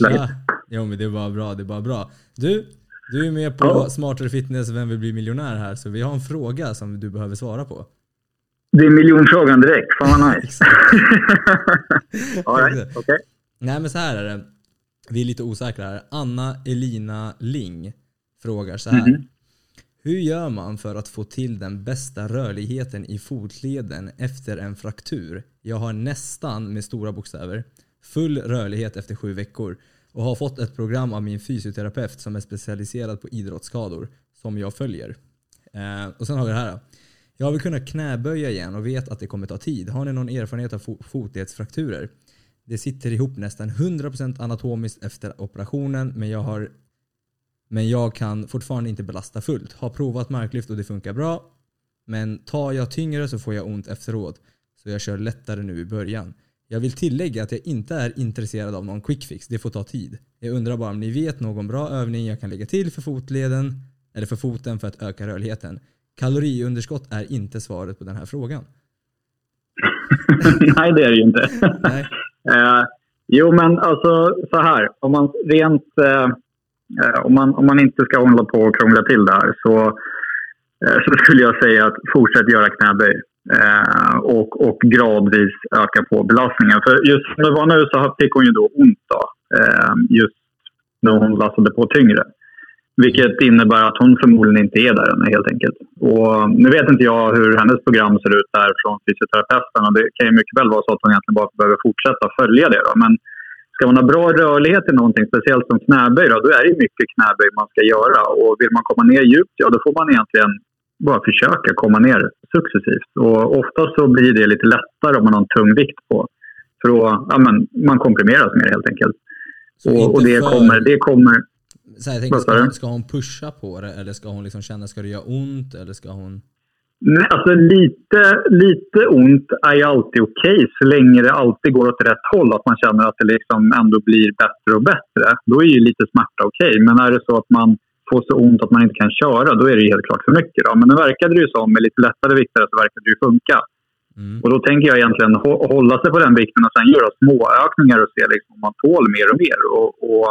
Läget? Tja! Jo men det är bara bra, det är bara bra. Du, du är med på Ja. Smartare Fitness Vem vill bli miljonär här så vi har en fråga som du behöver svara på. Det är miljonfrågan direkt. Fan vad nice. Right. Okej. Nej men så här är det. Vi är lite osäkra här. Anna Elina Ling frågar så här. Mhm. Hur gör man för att få till den bästa rörligheten i fotleden efter en fraktur? Jag har nästan, med stora bokstäver, full rörlighet efter sju veckor och har fått ett program av min fysioterapeut som är specialiserad på idrottsskador som jag följer. Eh, och sen har vi det här. Jag vill kunna knäböja igen och vet att det kommer ta tid. Har ni någon erfarenhet av fo- fotledsfrakturer? Det sitter ihop nästan 100% anatomiskt efter operationen men jag har men jag kan fortfarande inte belasta fullt. Har provat marklyft och det funkar bra. Men tar jag tyngre så får jag ont efteråt. Så jag kör lättare nu i början. Jag vill tillägga att jag inte är intresserad av någon quick fix. Det får ta tid. Jag undrar bara om ni vet någon bra övning jag kan lägga till för fotleden eller för foten för att öka rörligheten. Kaloriunderskott är inte svaret på den här frågan. Nej, det är det ju inte. Eh, jo, men alltså så här. Om man rent... Eh, eh, om, man, om man inte ska hålla på och krångla till det här så, eh, så skulle jag säga att fortsätt göra knäböj. Eh, och, och gradvis öka på belastningen. För just som det var nu så fick hon ju då ont då, eh, just när hon lastade på tyngre. Vilket innebär att hon förmodligen inte är där ännu helt enkelt. Och nu vet inte jag hur hennes program ser ut där från fysioterapeuten. Och det kan ju mycket väl vara så att hon egentligen bara behöver fortsätta följa det. Då. Men ska man ha bra rörlighet i någonting, speciellt som knäböj, då, då är det mycket knäböj man ska göra. Och vill man komma ner djupt, ja då får man egentligen bara försöka komma ner successivt. Och ofta så blir det lite lättare om man har en tung vikt på. För då, ja, men, man komprimeras mer helt enkelt. Och, och, det, för... kommer, det kommer... Så här, jag tänker, ska, hon, ska hon pusha på det eller ska hon liksom känna, ska det göra ont eller ska hon... Nej, alltså lite, lite ont är ju alltid okej okay, så länge det alltid går åt rätt håll. Att man känner att det liksom ändå blir bättre och bättre. Då är ju lite smärta okej. Okay. Men är det så att man får så ont att man inte kan köra, då är det helt klart för mycket. Då. Men nu verkade det ju som, med lite lättare vikter, så verkade det ju funka. Mm. Och då tänker jag egentligen hålla sig på den vikten och sen göra små ökningar och se liksom om man tål mer och mer. Och, och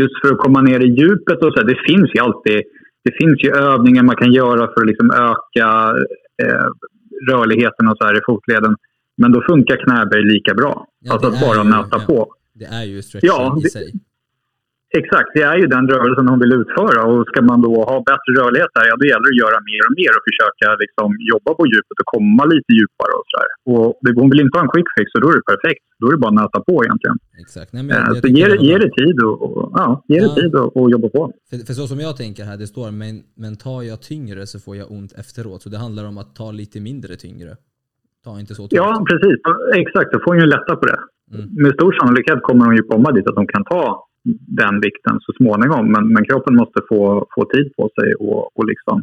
just för att komma ner i djupet och så, det finns ju alltid det finns ju övningar man kan göra för att liksom öka eh, rörligheten och så här i fotleden. Men då funkar knäböj lika bra. Ja, alltså att bara nöta på. Det är ju stretching ja, i sig. Exakt, det är ju den rörelsen hon vill utföra. Och ska man då ha bättre rörlighet där, ja då gäller det att göra mer och mer och försöka liksom jobba på djupet och komma lite djupare och sådär. Och hon vill inte ha en quick fix och då är det perfekt. Då är det bara att nöta på egentligen. Exakt. Nej, men eh, så ge, ge det tid och, och ja, ge det tid och, och, jobba på. För, för, så som jag tänker här, det står men, men tar jag tyngre så får jag ont efteråt. Så det handlar om att ta lite mindre tyngre. Ta inte så tungt. Ja, precis. Exakt, då får hon ju lätta på det. Mm. Med stor sannolikhet kommer hon ju komma dit att hon kan ta den vikten så småningom. Men, men kroppen måste få, få tid på sig och, och, liksom,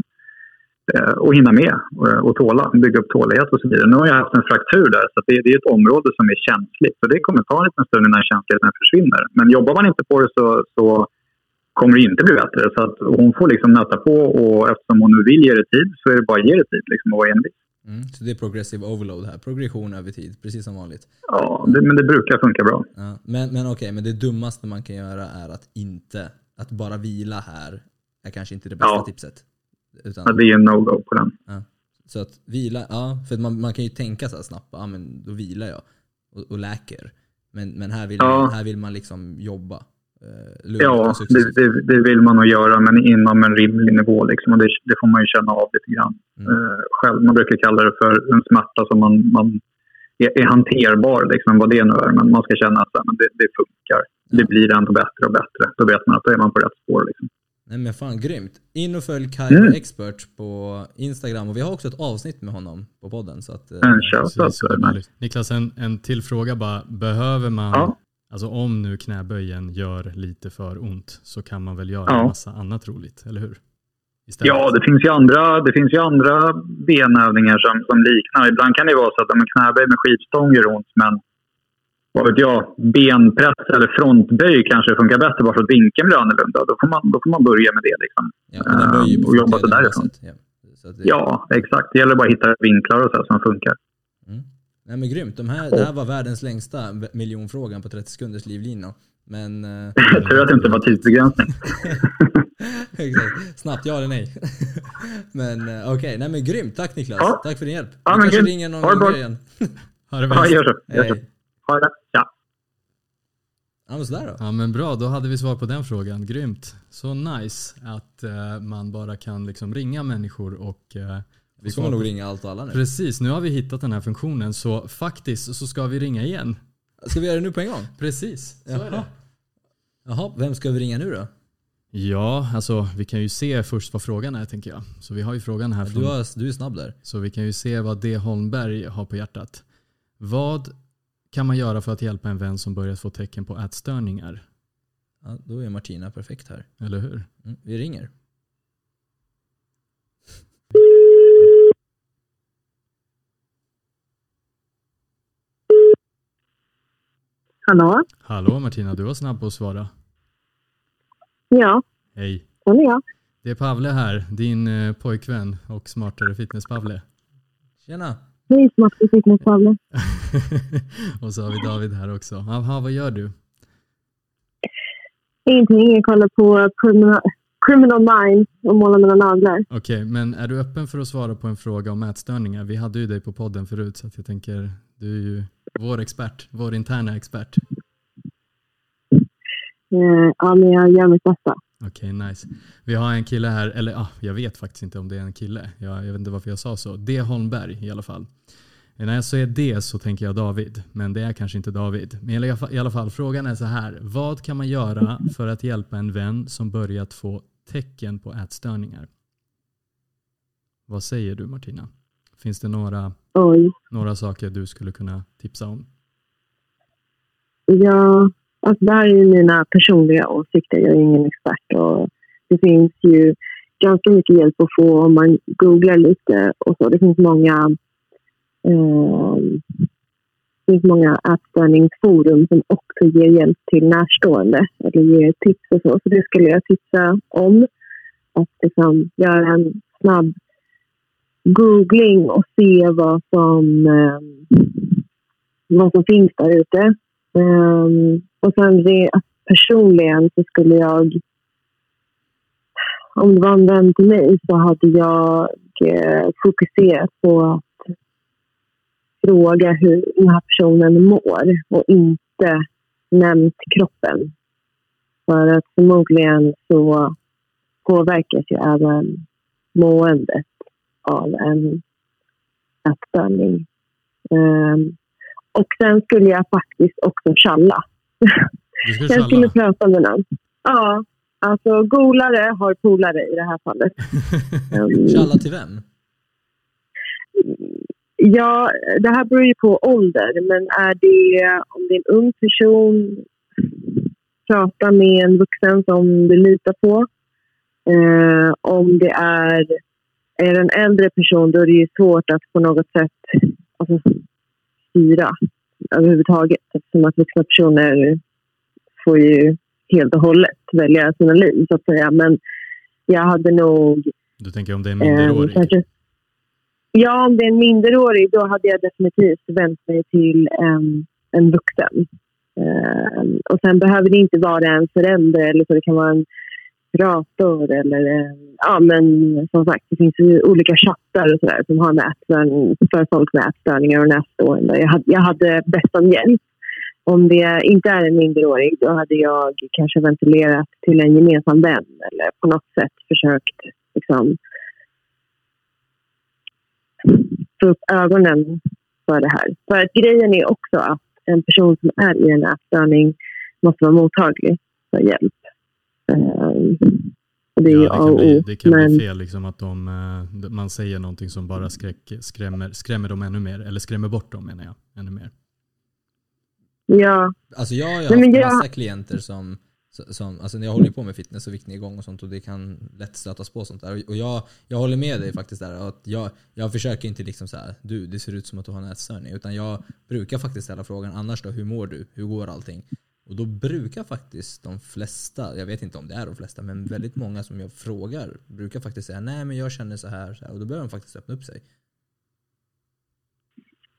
eh, och hinna med och, och tåla, bygga upp tålighet och så vidare. Nu har jag haft en fraktur där så det, det, är ett område som är känsligt. Så det kommer ta en liten stund innan känsligheten försvinner. Men jobbar man inte på det så, så kommer det inte bli bättre. Så att hon får liksom nöta på och eftersom hon nu vill ge det tid så är det bara att ge det tid liksom, och vara envis. Mm, så det är progressive overload här, progression över tid, precis som vanligt. Ja, det, men det brukar funka bra. Ja, men men okej, okay, men det dummaste man kan göra är att inte, att bara vila här är kanske inte det bästa ja. tipset. Utan, ja, det är en no-go på den. Ja. Så att vila, ja, för man, man kan ju tänka så här snabbt, ja men då vilar jag och, och läker. Men, men här, vill ja. man, här vill man liksom jobba. Eh, ja, det, det, det, vill man nog göra, men inom en rimlig nivå. Liksom, och det, det får man ju känna av lite grann mm. uh, själv. Man brukar kalla det för en smärta som man, man är, är hanterbar, liksom, vad det nu är. Men man ska känna att men det, det funkar. Ja. Det blir ändå bättre och bättre. Då vet man att då är man på rätt spår. Liksom. Nej men fan grymt. In och följ Kairo mm. Expert på Instagram och vi har också ett avsnitt med honom på podden. Så att, eh, en shoutout. Niklas, en, en till fråga bara. Behöver man ja. Alltså om nu knäböjen gör lite för ont så kan man väl göra ja. en massa annat roligt, eller hur? Istället. Ja, det finns ju andra, det finns ju andra benövningar som, som liknar. Ibland kan det vara så att en knäböj med skivstång gör ont, men vad vet jag, benpress eller frontböj kanske funkar bättre bara för att vinkeln blir annorlunda. Då får man, då får man börja med det liksom. Ja, och, uh, och jobba sig därifrån. Ja, så det... ja, exakt. Det gäller bara att hitta vinklar och så som funkar. Nej men grymt. De här, det här var världens längsta miljonfrågan på 30 sekunders livlina. Men... Eh, Tur att det inte var tidsbegränsning. Exakt. Snabbt ja eller nej. men eh, okej, okay. nej men grymt. Tack Niklas. Ja. Tack för din hjälp. Ja, Vi kanske grymt. ringer någon gång igen. ha det bäst. Ja, gör så. Gör så. Ha det. Ja. Ja men sådär då. Ja men bra, då hade vi svar på den frågan. Grymt. Så nice att uh, man bara kan liksom ringa människor och uh, vi kommer nog ringa allt och alla nu. Precis, nu har vi hittat den här funktionen så faktiskt så ska vi ringa igen. Ska vi göra det nu på en gång? Precis, så Jaha. är det. Jaha, vem ska vi ringa nu då? Ja, alltså vi kan ju se först vad frågan är tänker jag. Så vi har ju frågan här. Ja, från, du, har, du är snabb där. Så vi kan ju se vad D. Holmberg har på hjärtat. Vad kan man göra för att hjälpa en vän som börjat få tecken på ätstörningar? Ja, då är Martina perfekt här. Eller hur? Mm, vi ringer. Hallå? Hallå Martina, du var snabb på att svara. Ja. Hej. Vem är jag? Det är Pavle här, din eh, pojkvän och smartare fitness-Pavle. Tjena. Hej smartare fitness-Pavle. och så har vi David här också. Aha, vad gör du? Ingenting, jag kollar på criminal Minds och målar mina naglar. Okej, okay, men är du öppen för att svara på en fråga om ätstörningar? Vi hade ju dig på podden förut så jag tänker, du är ju vår expert, vår interna expert. Uh, ja, men jag gör mitt bästa. Okej, okay, nice. Vi har en kille här, eller ah, jag vet faktiskt inte om det är en kille. Jag, jag vet inte varför jag sa så. D. Holmberg i alla fall. När jag säger det så tänker jag David, men det är kanske inte David. Men i alla fall frågan är så här. Vad kan man göra för att hjälpa en vän som börjat få tecken på ätstörningar? Vad säger du Martina? Finns det några, Oj. några saker du skulle kunna tipsa om? Ja, alltså det här är ju mina personliga åsikter. Jag är ingen expert. Och det finns ju ganska mycket hjälp att få om man googlar lite. och så. Det finns många eh, finns många ätstörningsforum som också ger hjälp till närstående eller ger tips och så. Så det skulle jag tipsa om. Att liksom göra en snabb googling och se vad som, eh, vad som finns där ute. Ehm, och sen det, personligen så skulle jag... Om det var en vän till mig så hade jag eh, fokuserat på att fråga hur den här personen mår och inte nämnt kroppen. För att förmodligen så påverkas ju även måendet av en ätstörning. Um, och sen skulle jag faktiskt också tjalla. Jag skulle prata med någon. Ja, alltså golare har polare i det här fallet. Tjalla till vem? Ja, det här beror ju på ålder, men är det om det är en ung person, prata med en vuxen som du litar på. Eh, om det är, är en äldre person, då är det ju svårt att på något sätt alltså, styra överhuvudtaget eftersom att vuxna personer får ju helt och hållet välja sina liv, så att säga. Men jag hade nog Du tänker om det är en Eh, minderårig? kanske- Ja, om det är en minderårig då hade jag definitivt vänt mig till en, en vuxen. Eh, och sen behöver det inte vara en förälder eller så det kan vara en kurator eller en, ja men som sagt det finns ju olika chattar och sådär som har med för folk med ätstörningar och nätstående. Jag hade, jag hade bett om hjälp. Om det inte är en minderårig då hade jag kanske ventilerat till en gemensam vän eller på något sätt försökt liksom, få upp ögonen för det här. För att grejen är också att en person som är i en ätstörning måste vara mottaglig för hjälp. Ehm, och det är ju Ja, det kan, bli, det kan Men bli fel liksom att de, eh, man säger någonting som bara skräck, skrämmer, skrämmer dem ännu mer. Eller skrämmer bort dem menar jag. Ännu mer. ja, Alltså jag har ju Nej, haft jag- massa klienter som, som alltså när jag håller på med fitness och viktnedgång och sånt och det kan lätt stötas på sånt där. Och jag, jag håller med dig faktiskt där. Att jag, jag försöker inte liksom så här, du det ser ut som att du har en ätstörning. Utan jag brukar faktiskt ställa frågan, annars då hur mår du? Hur går allting? Och då brukar faktiskt de flesta, jag vet inte om det är de flesta, men väldigt många som jag frågar brukar faktiskt säga nej men jag känner så här, så här. och då börjar de faktiskt öppna upp sig.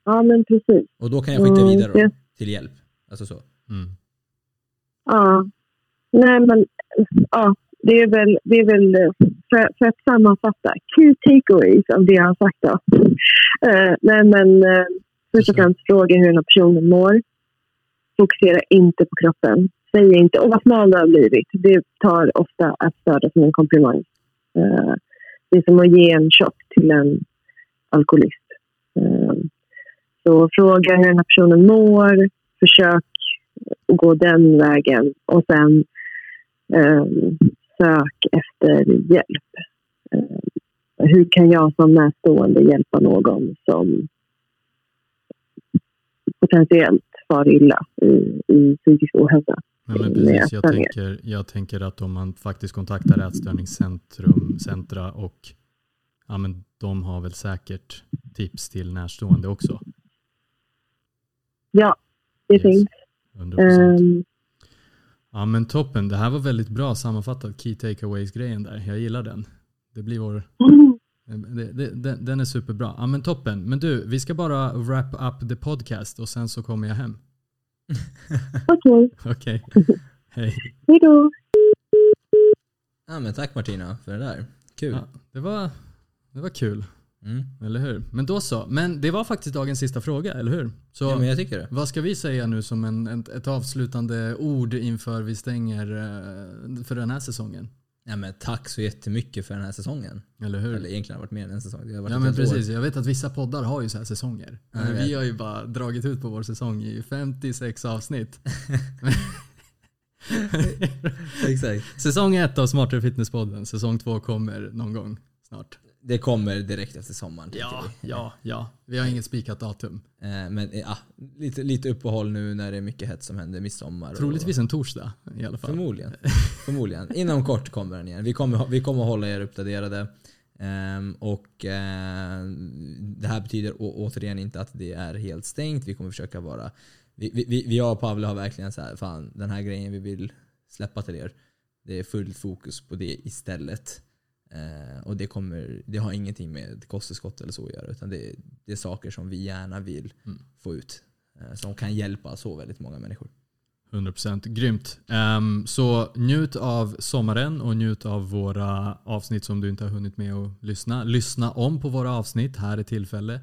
ja, men precis. Och då kan jag skicka Mm, vidare dem till hjälp. Alltså så. Mm. Ja. Nej, men ja, det är väl, det är väl eh, för, för att sammanfatta, key takeaways av det jag har sagt. Då. Uh, nej, men uh, först och främst fråga hur den här personen mår. Fokusera inte på kroppen. Säg inte åh vad smal du har blivit. Det tar ofta att störa som en komplimang. Uh, det är som att ge en shot till en alkoholist. Uh, så fråga hur den här personen mår. Försök att gå den vägen. Och sen sök efter hjälp. Eh, hur kan jag som närstående hjälpa någon som potentiellt far illa i, i psykisk ohälsa? Ja, men precis, jag, tänker, jag tänker att om man faktiskt kontaktar ätstörningscentrum, centra och ja, men de har väl säkert tips till närstående också. Ja, det Yes. finns. 100%. Ja men toppen, det här var väldigt bra sammanfattat, key takeaways-grejen där. Jag gillar den. Det blir vår... Det, det, den, den är superbra. Ja men toppen. Men du, vi ska bara wrap up the podcast och sen så kommer jag hem. Okej, Okej. Hej. hej då. Ja men tack Martina för det där. Kul. Ja, det, var, det var kul, Mm. eller hur? Men då så. Men det var faktiskt dagens sista fråga, eller hur? Så Ja men jag tycker det. vad ska vi säga nu som en, ett, ett avslutande ord inför vi stänger eh, för den här säsongen? Ja, men tack så jättemycket för den här säsongen. Eller hur? Eller egentligen har det varit mer än en säsong. Det har varit Ja men helt år. precis, jag vet att vissa poddar har ju så här säsonger. Ja, vi har ju bara dragit ut på vår säsong i 56 avsnitt. Exakt. säsong ett av Smartare Fitnesspodden, säsong två kommer någon gång snart. Det kommer direkt efter sommaren. Ja, vi. ja, ja. Vi har inget spikat datum. Eh, Men eh, ja, lite, lite uppehåll nu när det är mycket hett som händer midsommar. och- Troligtvis en torsdag i alla fall. Förmodligen. Förmodligen. Inom kort kommer den igen. Vi kommer, vi kommer hålla er uppdaterade. Ehm, och eh, Det här betyder återigen inte att det är helt stängt. Vi kommer försöka vara... Vi, vi, vi vi jag och Pavle har verkligen så här, fan den här grejen vi vill släppa till er. Det är fullt fokus på det istället. Eh, och det, kommer, det har ingenting med kosttillskott eller så att göra. Utan det, det är saker som vi gärna vill Mm. få ut. Eh, som kan hjälpa så väldigt många människor. 100% grymt. Ehm, så njut av sommaren och njut av våra avsnitt som du inte har hunnit med att lyssna. Lyssna om på våra avsnitt, här är tillfälle.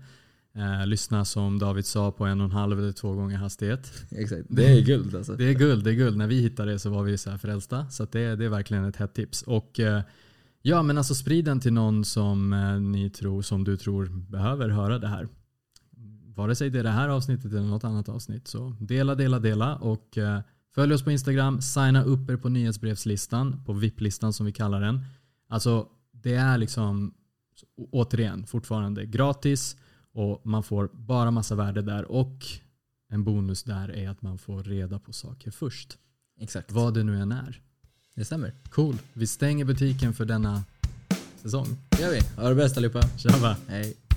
Eh, lyssna som David sa på en och en halv eller två gånger hastighet. Exakt. Det är guld alltså. Det är guld, det är guld. När vi hittade det så var vi så här frälsta. Så det, det är verkligen ett hett tips. Och eh, ja, men alltså sprid den till någon som eh, ni tror, som du tror behöver höra det här. Vare sig det är det här avsnittet eller något annat avsnitt. Så dela, dela, dela och eh, följ oss på Instagram. Signa upp er på nyhetsbrevslistan, på VIP-listan som vi kallar den. Alltså det är liksom återigen fortfarande gratis och man får bara massa värde där och en bonus där är att man får reda på saker först. Exakt. Vad det nu än är. Det stämmer. Cool. Vi stänger butiken för denna säsong. Det gör vi. Ha det bäst allihopa. Tjaba! Hej.